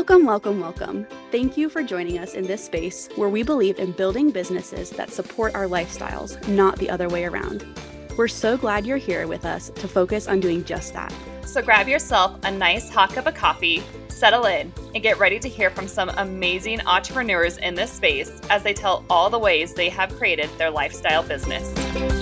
Welcome, welcome, welcome. Thank you for joining us in this space where we believe in building businesses that support our lifestyles, not the other way around. We're so glad you're here with us to focus on doing just that. So grab yourself a nice hot cup of coffee, settle in, and get ready to hear from some amazing entrepreneurs in this space as they tell all the ways they have created their lifestyle business.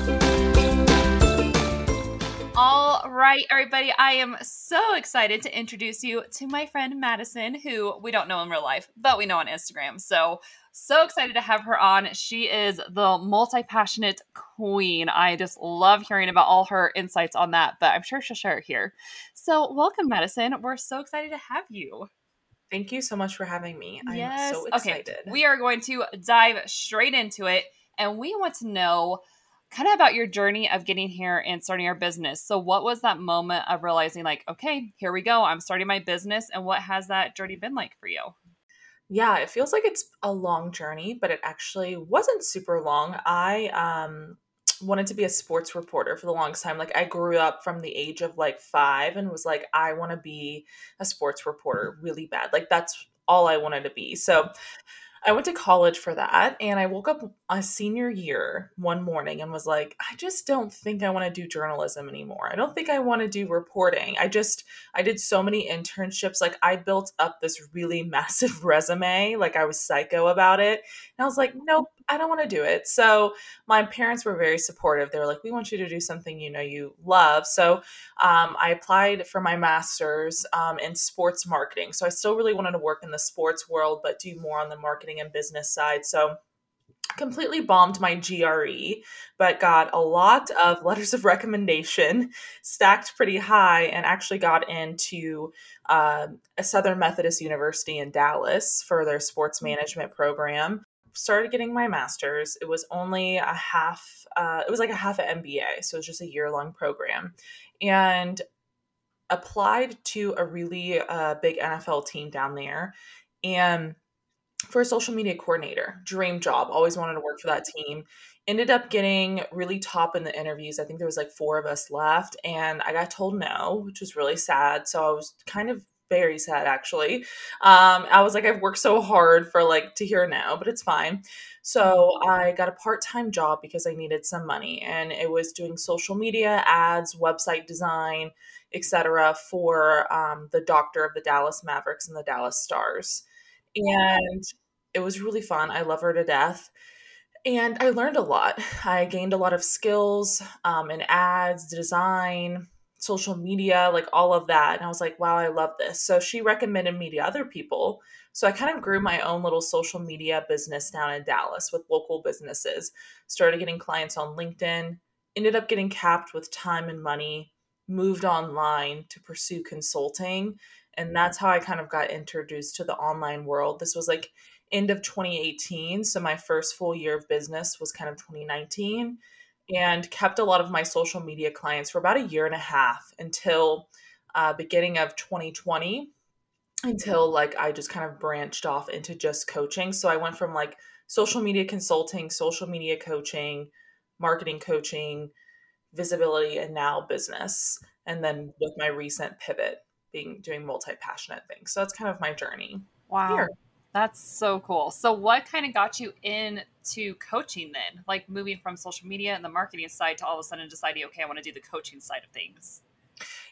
All right, everybody. I am so excited to introduce you to my friend Madison, who we don't know in real life, but we know on Instagram. So, so excited to have her on. She is the multi passionate queen. I just love hearing about all her insights on that, but I'm sure she'll share it here. So, welcome, Madison. We're so excited to have you. Thank you so much for having me. I'm yes. so excited. Okay. We are going to dive straight into it, and we want to know kind of about your journey of getting here and starting your business. So, what was that moment of realizing, like, okay, here we go, I'm starting my business, and what has that journey been like for you? Yeah, it feels like it's a long journey, but it actually wasn't super long. I um wanted to be a sports reporter for the longest time. Like I grew up from the age of like 5 and was like I want to be a sports reporter really bad. Like that's all I wanted to be. So I went to college for that and I woke up a senior year one morning and was like, I just don't think I want to do journalism anymore. I don't think I want to do reporting. I just, I did so many internships. Like, I built up this really massive resume. Like, I was psycho about it. And I was like, nope, I don't want to do it. So, my parents were very supportive. They were like, we want you to do something you know you love. So, um, I applied for my master's um, in sports marketing. So, I still really wanted to work in the sports world, but do more on the marketing and business side. So, completely bombed my GRE, but got a lot of letters of recommendation, stacked pretty high, and actually got into uh, a Southern Methodist University in Dallas for their sports mm-hmm. management program. Started getting my master's. It was only a half, uh, it was like a half an MBA. So it was just a year long program. And applied to a really uh, big NFL team down there. And for a social media coordinator. Dream job. Always wanted to work for that team. Ended up getting really top in the interviews. I think there was like four of us left, and I got told no, which was really sad. So I was kind of very sad actually. Um, I was like, I've worked so hard for like to hear now, but it's fine. So I got a part time job because I needed some money, and it was doing social media ads, website design, etc. for um, the doctor of the Dallas Mavericks and the Dallas Stars and it was really fun. I love her to death. And I learned a lot. I gained a lot of skills um, in ads, design, social media, like all of that. And I was like, wow, I love this. So she recommended me to other people. So I kind of grew my own little social media business down in Dallas with local businesses. Started getting clients on LinkedIn, ended up getting capped with time and money, moved online to pursue consulting and that's how I kind of got introduced to the online world. This was like end of 2018, so my first full year of business was kind of 2019 and kept a lot of my social media clients for about a year and a half until uh, beginning of 2020 until like I just kind of branched off into just coaching. So I went from like social media consulting, social media coaching, marketing coaching, visibility, and now business. And then with my recent pivot being doing multi-passionate things. So that's kind of my journey. Wow. Here. That's so cool. So what kind of got you into coaching then? Like moving from social media and the marketing side to all of a sudden deciding, okay, I want to do the coaching side of things.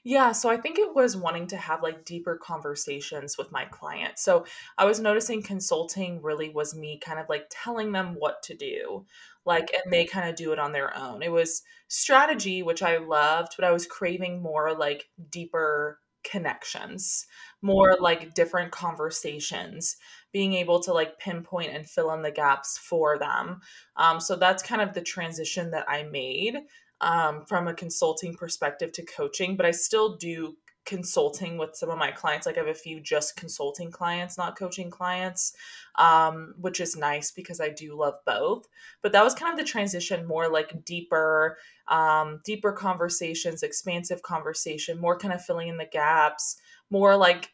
Yeah, so I think it was wanting to have like deeper conversations with my clients. So I was noticing consulting really was me kind of like telling them what to do. Like and they kind of do it on their own. It was strategy which I loved, but I was craving more like deeper connections, more like different conversations, being able to like pinpoint and fill in the gaps for them. Um, so that's kind of the transition that I made um, from a consulting perspective to coaching, but I still do consulting with some of my clients. Like I have a few just consulting clients, not coaching clients, um, which is nice because I do love both. But that was kind of the transition, more like deeper, um, deeper conversations, expansive conversation, more kind of filling in the gaps, more like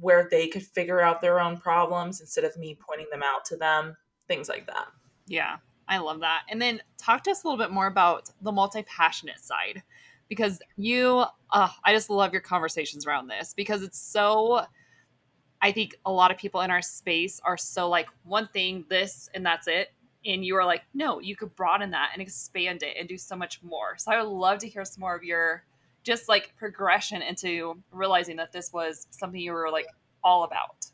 where they could figure out their own problems instead of me pointing them out to them, things like that. Yeah, I love that. And then talk to us a little bit more about the multi passionate side because you uh, i just love your conversations around this because it's so I think a lot of people in our space are so like one thing, this, and that's it. And you are like, no, you could broaden that and expand it and do so much more. So I would love to hear some more of your just like progression into realizing that this was something you were like all about.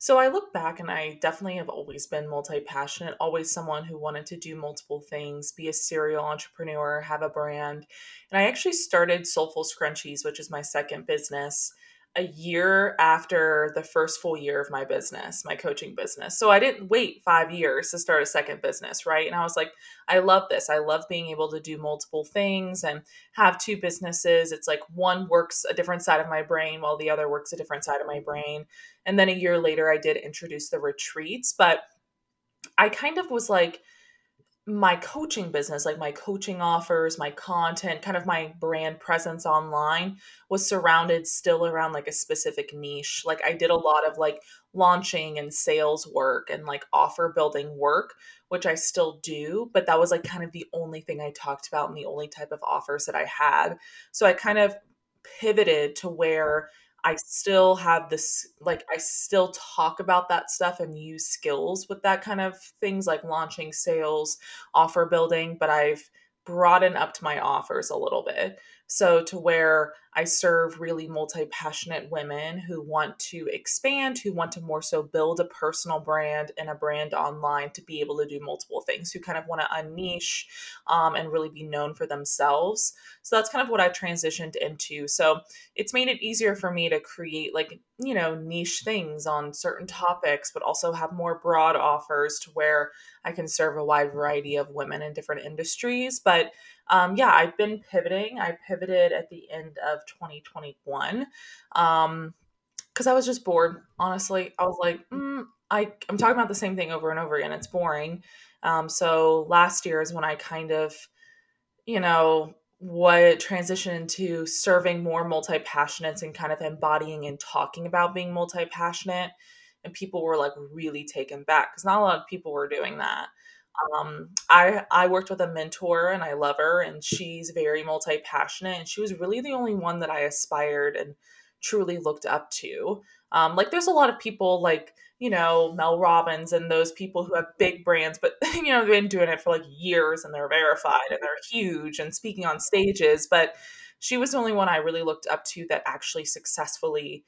So I look back and I definitely have always been multi passionate, always someone who wanted to do multiple things, be a serial entrepreneur, have a brand. And I actually started Soulful Scrunchies, which is my second business a year after the first full year of my business, my coaching business. So I didn't wait five years to start a second business, right? And I was like, I love this. I love being able to do multiple things and have two businesses. It's like one works a different side of my brain while the other works a different side of my mm-hmm. brain. And then a year later, I did introduce the retreats, but I kind of was like, my coaching business, like my coaching offers, my content, kind of my brand presence online was surrounded still around like a specific niche. Like I did a lot of like launching and sales work and like offer building work, which I still do, but that was like kind of the only thing I talked about and the only type of offers that I had. So I kind of pivoted to where I still have this, like, I still talk about that stuff and use skills with that kind of things like launching sales, offer building, but I've broadened up to my offers a little bit. So, to where I serve really multi passionate women who want to expand, who want to more so build a personal brand and a brand online to be able to do multiple things, who kind of want to unniche um, and really be known for themselves. So, that's kind of what I transitioned into. So, it's made it easier for me to create like, you know, niche things on certain topics, but also have more broad offers to where I can serve a wide variety of women in different industries. But um, yeah, I've been pivoting. I pivoted at the end of 2021 um, because I was just bored. Honestly, I was like, mm, I I'm talking about the same thing over and over again. It's boring. Um, so last year is when I kind of, you know, what transitioned into serving more multi passionates and kind of embodying and talking about being multi passionate. And people were like really taken back because not a lot of people were doing that. Um, I I worked with a mentor and I love her and she's very multi passionate and she was really the only one that I aspired and truly looked up to. Um, like there's a lot of people like you know Mel Robbins and those people who have big brands, but you know they've been doing it for like years and they're verified and they're huge and speaking on stages. But she was the only one I really looked up to that actually successfully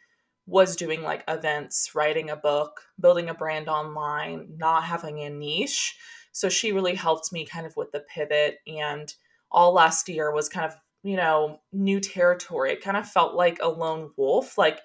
was doing like events, writing a book, building a brand online, not having a niche. So she really helped me kind of with the pivot. And all last year was kind of, you know, new territory. It kind of felt like a lone wolf. Like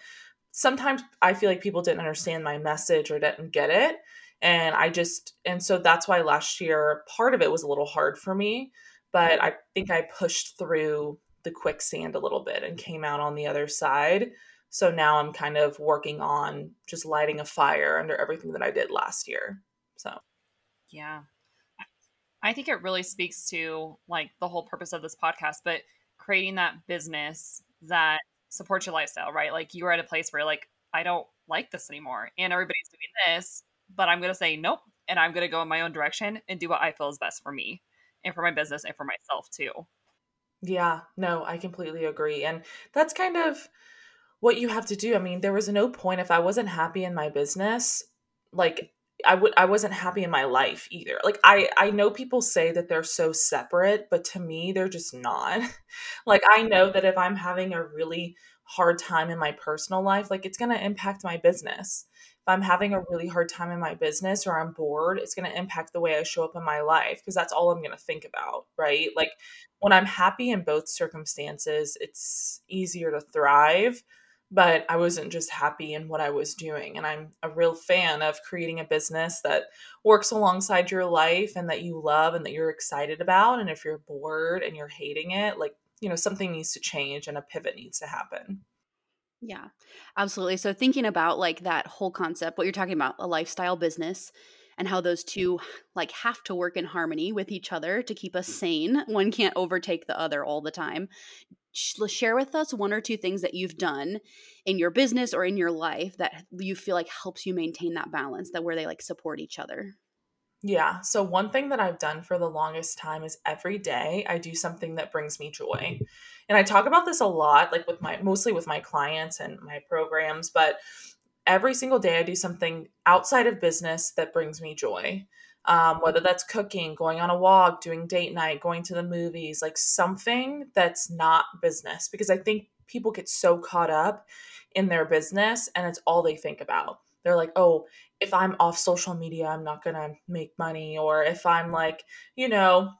sometimes I feel like people didn't understand my message or didn't get it. And I just, and so that's why last year, part of it was a little hard for me. But I think I pushed through the quicksand a little bit and came out on the other side. So now I'm kind of working on just lighting a fire under everything that I did last year. So, yeah. I think it really speaks to like the whole purpose of this podcast, but creating that business that supports your lifestyle, right? Like you are at a place where like I don't like this anymore and everybody's doing this, but I'm going to say nope and I'm going to go in my own direction and do what I feel is best for me and for my business and for myself too. Yeah, no, I completely agree. And that's kind of what you have to do. I mean, there was no point if I wasn't happy in my business, like I would I wasn't happy in my life either. Like I I know people say that they're so separate, but to me they're just not. like I know that if I'm having a really hard time in my personal life, like it's going to impact my business. If I'm having a really hard time in my business or I'm bored, it's going to impact the way I show up in my life because that's all I'm going to think about, right? Like when I'm happy in both circumstances, it's easier to thrive but I wasn't just happy in what I was doing. And I'm a real fan of creating a business that works alongside your life and that you love and that you're excited about. And if you're bored and you're hating it, like, you know, something needs to change and a pivot needs to happen. Yeah, absolutely. So, thinking about like that whole concept, what you're talking about, a lifestyle business, and how those two like have to work in harmony with each other to keep us mm. sane. One can't overtake the other all the time share with us one or two things that you've done in your business or in your life that you feel like helps you maintain that balance that where they like support each other yeah so one thing that i've done for the longest time is every day i do something that brings me joy and i talk about this a lot like with my mostly with my clients and my programs but every single day I do something outside of business that brings me joy. Um, whether that's cooking, going on a walk, doing date night, going to the movies, like something that's not business. Because I think people get so caught up in their business and it's all they think about. They're like, oh, if I'm off social media, I'm not going to make money. Or if I'm like, you know,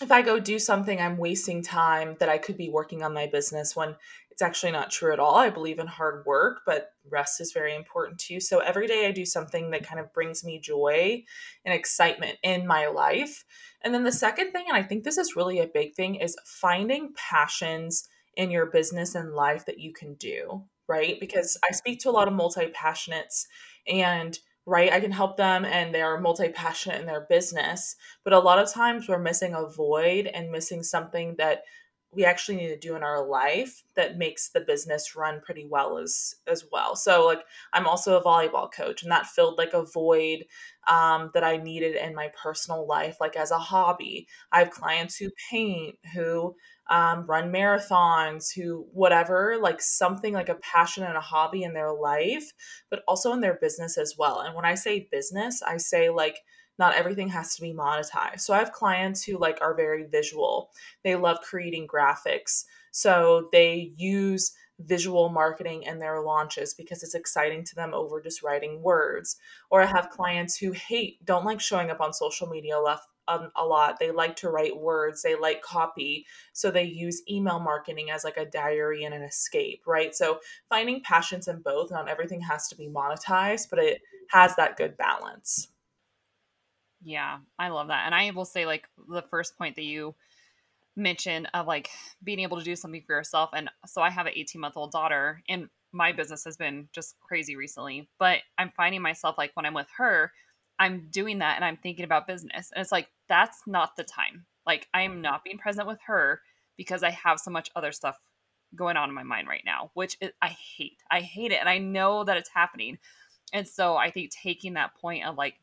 if I go do something, I'm wasting time that I could be working on my business when it's actually not true at all. I believe in hard work, but rest is very important too. So every day I do something that kind of brings me joy and excitement in my life. And then the second thing, and I think this is really a big thing, is finding passions in your business and life that you can do, right? Because I speak to a lot of multi passionates and right? I can help them and they're multi passionate in their business. But a lot of times we're missing a void and missing something that we actually need to do in our life that makes the business run pretty well as as well. So like i'm also a volleyball coach and that filled like a void um, that i needed in my personal life like as a hobby. I have clients who paint who um, run marathons who whatever like something like a passion and a hobby in their life but also in their business as well. And when i say business i say like not everything has to be monetized. So I have clients who like are very visual. They love creating graphics. So they use visual marketing in their launches because it's exciting to them over just writing words. Or I have clients who hate, don't like showing up on social media left um, a lot. They like to write words, they like copy. So they use email marketing as like a diary and an escape, right? So finding passions in both, not everything has to be monetized, but it has that good balance. Yeah, I love that. And I will say, like, the first point that you mentioned of like being able to do something for yourself. And so I have an 18 month old daughter, and my business has been just crazy recently. But I'm finding myself like when I'm with her, I'm doing that and I'm thinking about business. And it's like, that's not the time. Like, I am mm-hmm. not being present with her because I have so much other stuff going on in my mind right now, which is, I hate. I hate it. And I know that it's happening. And so I think taking that point of like,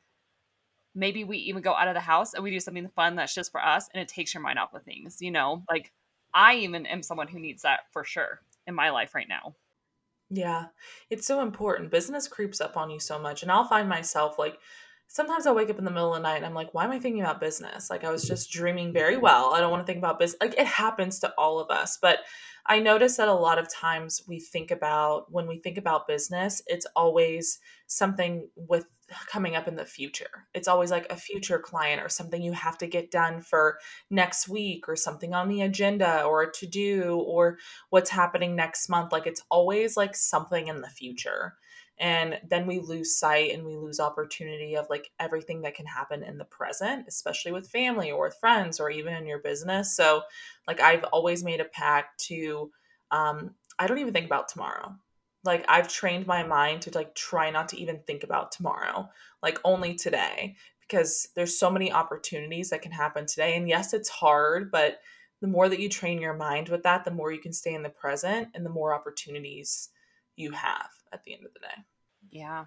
maybe we even go out of the house and we do something fun that's just for us and it takes your mind off of things you know? Like i even am someone who needs that for sure in my life right now. Yeah. It's so important. Business creeps up on you so much and i'll find myself like sometimes I'll wake up in the middle of the night and I'm like, why am I thinking about business? Like I was just dreaming very well. I don't want to think about business. Like it happens to all of us. But I notice that a lot of times we think about when we think about business, it's always something with coming up in the future. It's always like a future client or something you have to get done for next week or something on the agenda or to do or what's happening next month. Like it's always like something in the future and then we lose sight and we lose opportunity of like everything that can happen in the present especially with family or with friends or even in your business. So like i've always made a pact to um i don't even think about tomorrow. Like i've trained my mind to like try not to even think about tomorrow like only today because there's so many opportunities that can happen today. And yes it's hard but the more that you train your mind with that the more you can stay in the present and the more opportunities you have at the end of the day. Yeah.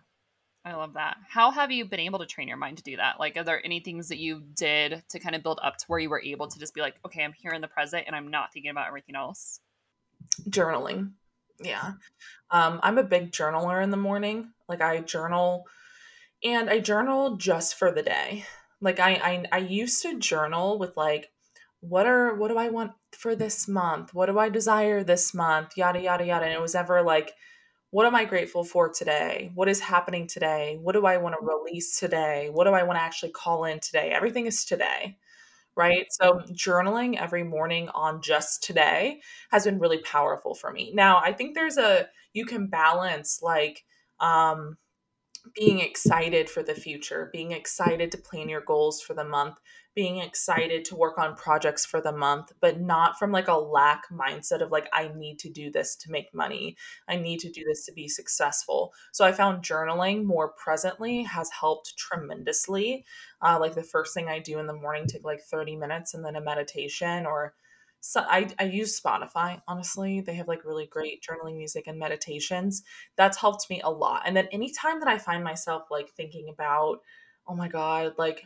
I love that. How have you been able to train your mind to do that? Like, are there any things that you did to kind of build up to where you were able to just be like, okay, I'm here in the present and I'm not thinking about everything else? Journaling. Yeah. Um, I'm a big journaler in the morning. Like, I journal and I journal just for the day. Like, I, I, I used to journal with like, what are what do I want for this month? What do I desire this month? Yada yada yada. And it was ever like what am I grateful for today? What is happening today? What do I want to mm-hmm. release today? What do I want to actually call in today? Everything is today, right? So, journaling every morning on just today has been really powerful for me. Now, I think there's a, you can balance like, um, being excited for the future, being excited to plan your goals for the month, being excited to work on projects for the month, but not from like a lack mindset of like, I need to do this to make money. I need to do this to be successful. So I found journaling more presently has helped tremendously. Uh, like the first thing I do in the morning, take like 30 minutes and then a meditation or so I, I use Spotify, honestly. They have like really great journaling music and meditations. That's helped me a lot. And then anytime that I find myself like thinking about, oh my God, like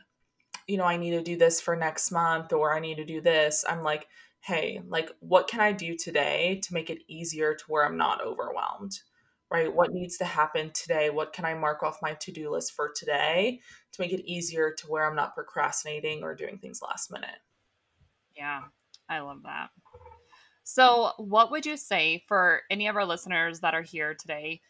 you know, I need to do this for next month or I need to do this, I'm like, hey, like, what can I do today to make it easier to where I'm not overwhelmed? right? What needs to happen today? What can I mark off my to do list for today to make it easier to where I'm not procrastinating or doing things last minute? Yeah, I love that. So, what would you say for any of our listeners that are here today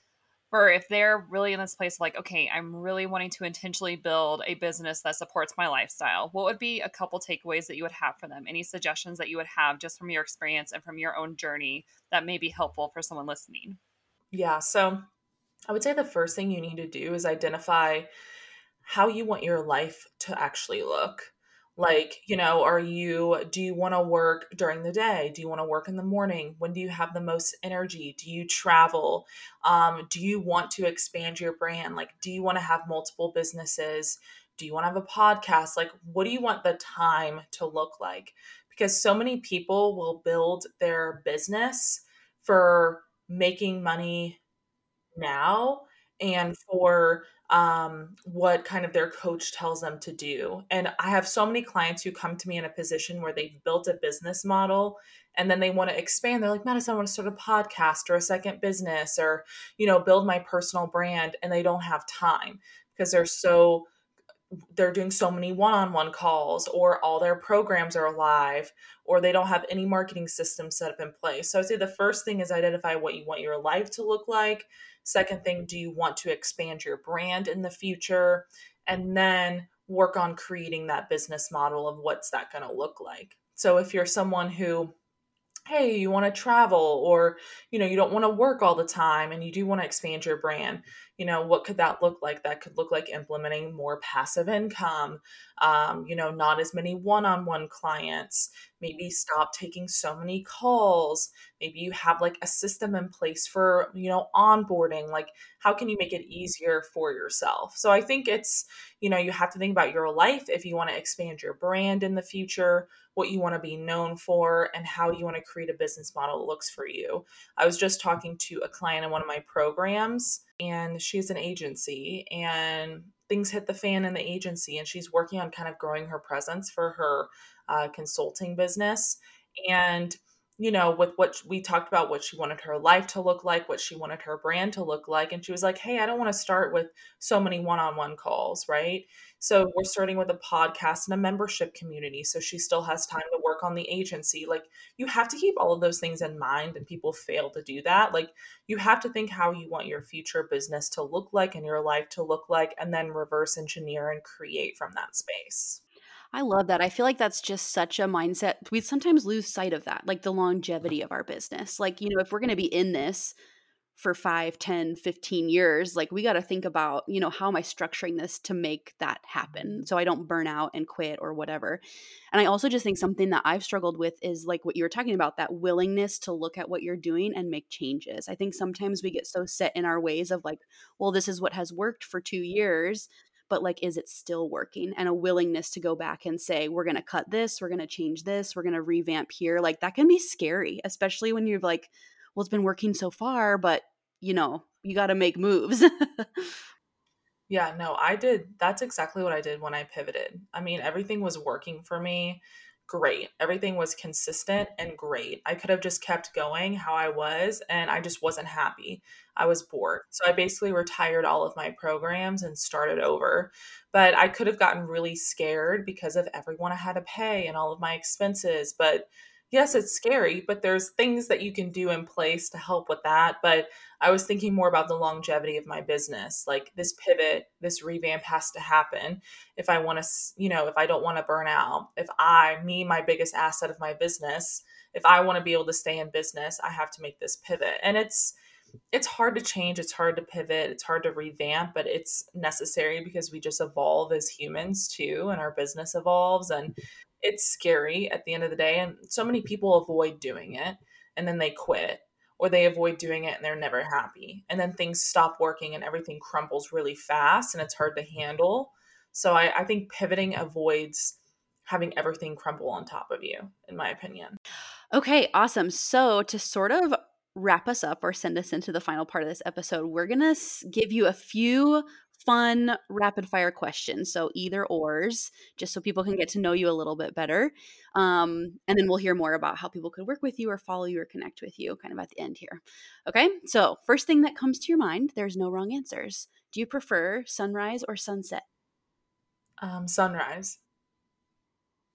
for if they're really in this place like, okay, I'm really wanting to intentionally build a business that supports my lifestyle? What would be a couple takeaways that you would have for them? Any suggestions that you would have just from your experience and from your own journey that may be helpful for someone listening? Yeah. So I would say the first thing you need to do is identify how you want your life to actually look. Like, you know, are you, do you want to work during the day? Do you want to work in the morning? When do you have the most energy? Do you travel? Um, do you want to expand your brand? Like, do you want to have multiple businesses? Do you want to have a podcast? Like, what do you want the time to look like? Because so many people will build their business for making money now and for um, what kind of their coach tells them to do. And I have so many clients who come to me in a position where they've built a business model and then they want to expand. They're like, Madison, I want to start a podcast or a second business or, you know, build my personal brand. And they don't have time because they're so they're doing so many one-on-one calls or all their programs are live or they don't have any marketing system set up in place. So i'd say the first thing is identify what you want your life to look like. Second thing do you want to expand your brand in the future? And then work on creating that business model of what's that going to look like. So if you're someone who hey you want to travel or you know you don't want to work all the time and you do want to expand your brand you know what could that look like that could look like implementing more passive income um, you know not as many one-on-one clients maybe stop taking so many calls maybe you have like a system in place for you know onboarding like how can you make it easier for yourself? So i think it's you know you have to think about your life if you want to expand your brand in the future what you want to be known for and how you want to create a business model that looks for you. I was just talking to a client in one of my programs and she's an agency and things hit the fan in the agency and she's working on kind of growing her presence for her uh, consulting business. And you know with what we talked about what she wanted her life to look like what she wanted her brand to look like and she was like hey i don't want to start with so many one-on-one calls right so we're starting with a podcast and a membership community. So she still has time to work on the agency. Like you have to keep all of those things in mind, and people fail to do that. Like you have to think how you want your future business to look like and your life to look like, and then reverse engineer and create from that space. I love that. I feel like that's just such a mindset. We sometimes lose sight of that, like the longevity of our business. Like, you know, if we're going to be in this for 5 10 15 years like we got to think about you know how am i structuring this to make that happen so i don't burn out and quit or whatever and i also just think something that i've struggled with is like what you were talking about that willingness to look at what you're doing and make changes i think sometimes we get so set in our ways of like well this is what has worked for 2 years but like is it still working and a willingness to go back and say we're going to cut this we're going to change this we're going to revamp here like that can be scary especially when you're like well, it's been working so far, but you know, you got to make moves. yeah, no, I did. That's exactly what I did when I pivoted. I mean, everything was working for me great. Everything was consistent and great. I could have just kept going how I was, and I just wasn't happy. I was bored. So I basically retired all of my programs and started over. But I could have gotten really scared because of everyone I had to pay and all of my expenses. But yes, it's scary, but there's things that you can do in place to help with that. But I was thinking more about the longevity of my business. Like this pivot, this revamp has to happen if I want to, you know, if I don't want to burn out. If I, me, my biggest asset of my business, if I want to be able to stay in business, I have to make this pivot. And it's, it's hard to change it's hard to pivot it's hard to revamp but it's necessary because we just evolve as humans too and our business evolves and it's scary at the end of the day and so many mm-hmm. people avoid doing it and then they quit or they avoid doing it and they're never happy and then things stop working and everything crumbles really fast and it's hard to mm-hmm. handle. So I, I think pivoting avoids having everything crumble on top of you in my opinion. Okay awesome. So to sort of wrap us up or send us into the final part of this episode we're going to give you a few fun rapid fire questions. So either ors, just so people can get to know you a little bit better. Um, and then we'll hear more about how people could work with you or follow you or connect with you kind of at the end here. Okay. So, first thing that comes to your mind, there's no wrong answers. Do you prefer sunrise or sunset? Um, sunrise.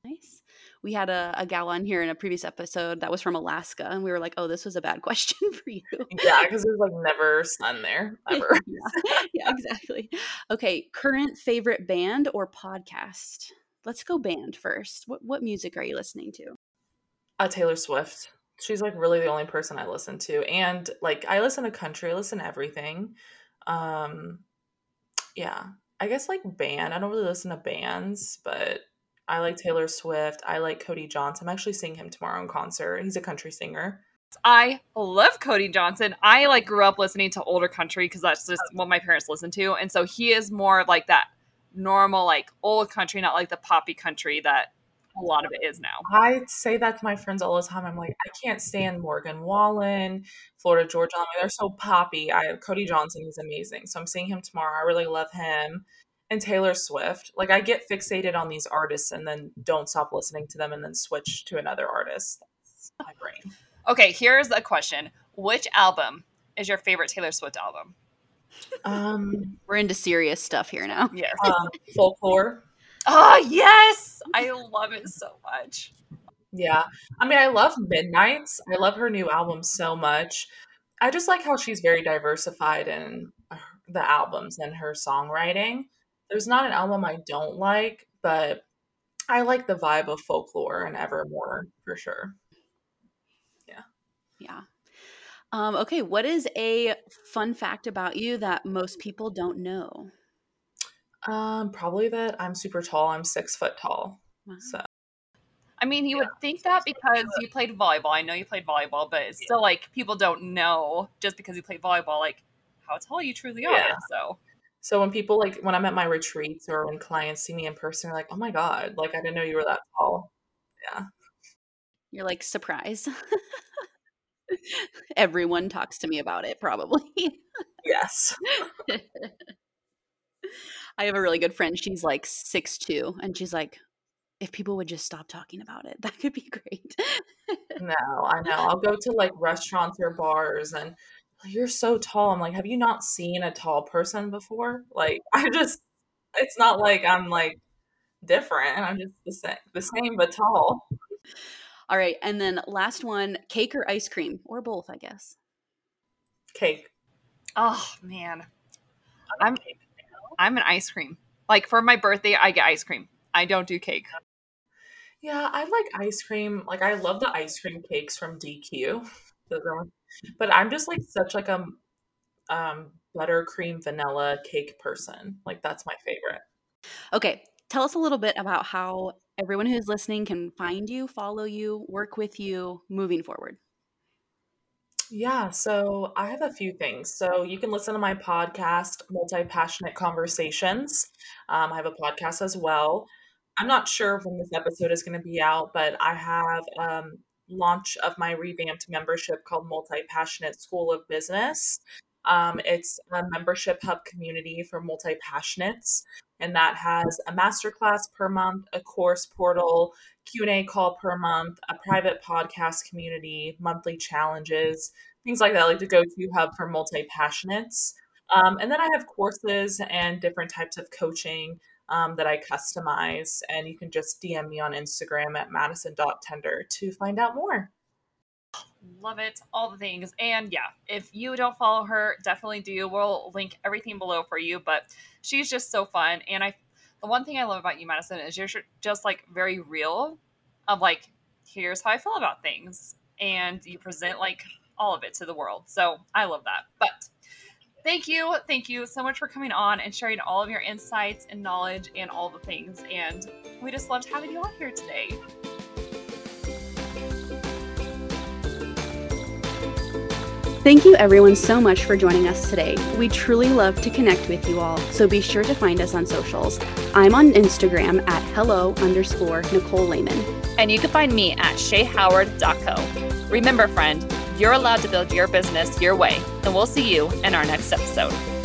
Nice. We had a, a gal on here in a previous episode that was from Alaska, and we were like, "Oh, this was a bad question for you." Yeah, because there's like never sun there ever. yeah. yeah, exactly. Okay, current favorite band or podcast? Let's go band first. What what music are you listening to? Uh, Taylor Swift. She's like really the only person I listen to, and like I listen to country. I listen to everything. Um, yeah, I guess like band. I don't really listen to bands, but I like Taylor Swift. I like Cody Johnson. I'm actually seeing him tomorrow in concert. He's a country singer. I love Cody Johnson. I like grew up listening to older country because that's just oh. what my parents listened to, and so he is more of like that normal like old country, not like the poppy country that a lot of it is now. I say that to my friends all the time. I'm like, I can't stand Morgan Wallen, Florida Georgia. They're so poppy. I Cody Johnson is amazing. So I'm seeing him tomorrow. I really love him. And Taylor Swift. Like I get fixated on these artists and then don't stop listening to them and then switch to another artist. That's my brain. Okay, here's a question. Which album is your favorite Taylor Swift album? Um, We're into serious stuff here now. Yes. um folklore. Oh, yes. I love it so much. Yeah. I mean, I love Midnights. I love her new album so much. I just like how she's very diversified in the albums and her songwriting. There's not an album I don't like, but I like the vibe of folklore and Evermore for sure. Yeah. Yeah. Um, okay, what is a fun fact about you that most people don't know? Um, probably that I'm super tall. I'm six foot tall. Wow. So I mean, you would think that because you played volleyball. I know you played volleyball, but it's still like people don't know just because you played volleyball, like how tall you truly are. Yeah. So so when people like when I'm at my retreats or when clients see me in person, they're like, "Oh my god, like I didn't know you were that tall." Yeah. You're like, surprise. Everyone talks to me about it, probably. Yes. I have a really good friend. She's like six two, and she's like, if people would just stop talking about it, that could be great. No, I know. I'll go to like restaurants or bars and you're so tall. I'm like, have you not seen a tall person before? Like, I just, it's not like I'm like different. I'm just the same, the same but tall. All right, and then last one: cake or ice cream, or both, I guess. Cake. oh man. I'm I'm an ice cream. Like for my birthday, I get ice cream. I don't do cake. Yeah, I like ice cream. Like, I love the ice cream cakes from DQ. But I'm just like such like a um buttercream vanilla cake person. Like, that's my favorite. Okay, tell us a little bit about how everyone who's listening can find you, follow you, work with you moving forward. Yeah, so I have a few things. So you can listen to my podcast, Multi Passionate Conversations. Um, I have a podcast as well. I'm not sure when this episode is going to be out, but I have um, launch of my revamped membership called Multi Passionate School of Business. Um, it's a membership hub community for multi passionates, and that has a masterclass per month, a course portal, Q and A call per month, a private podcast community, monthly challenges, things like that, like the go-to hub for multi-passionates. Um, and then I have courses and different types of coaching um, that I customize, and you can just DM me on Instagram at madison.tinder to find out more. Love it. All the things. And yeah, if you don't follow her, definitely do. We'll link everything below for you. But she's just so fun. And I, the one thing I love about you, Madison, is you're just like very real of like, here's how I feel about things. And you present like all of it to the world. So I love that. But thank you. Thank you so much for coming on and sharing all of your insights and knowledge and all the things. And we just loved having you on here today. Thank you, everyone, so much for joining us today. We truly love to connect with you all, so be sure to find us on socials. I'm on Instagram at hello underscore Nicole Lehman. And you can find me at shayhoward.co. Remember, friend, you're allowed to build your business your way, and we'll see you in our next episode.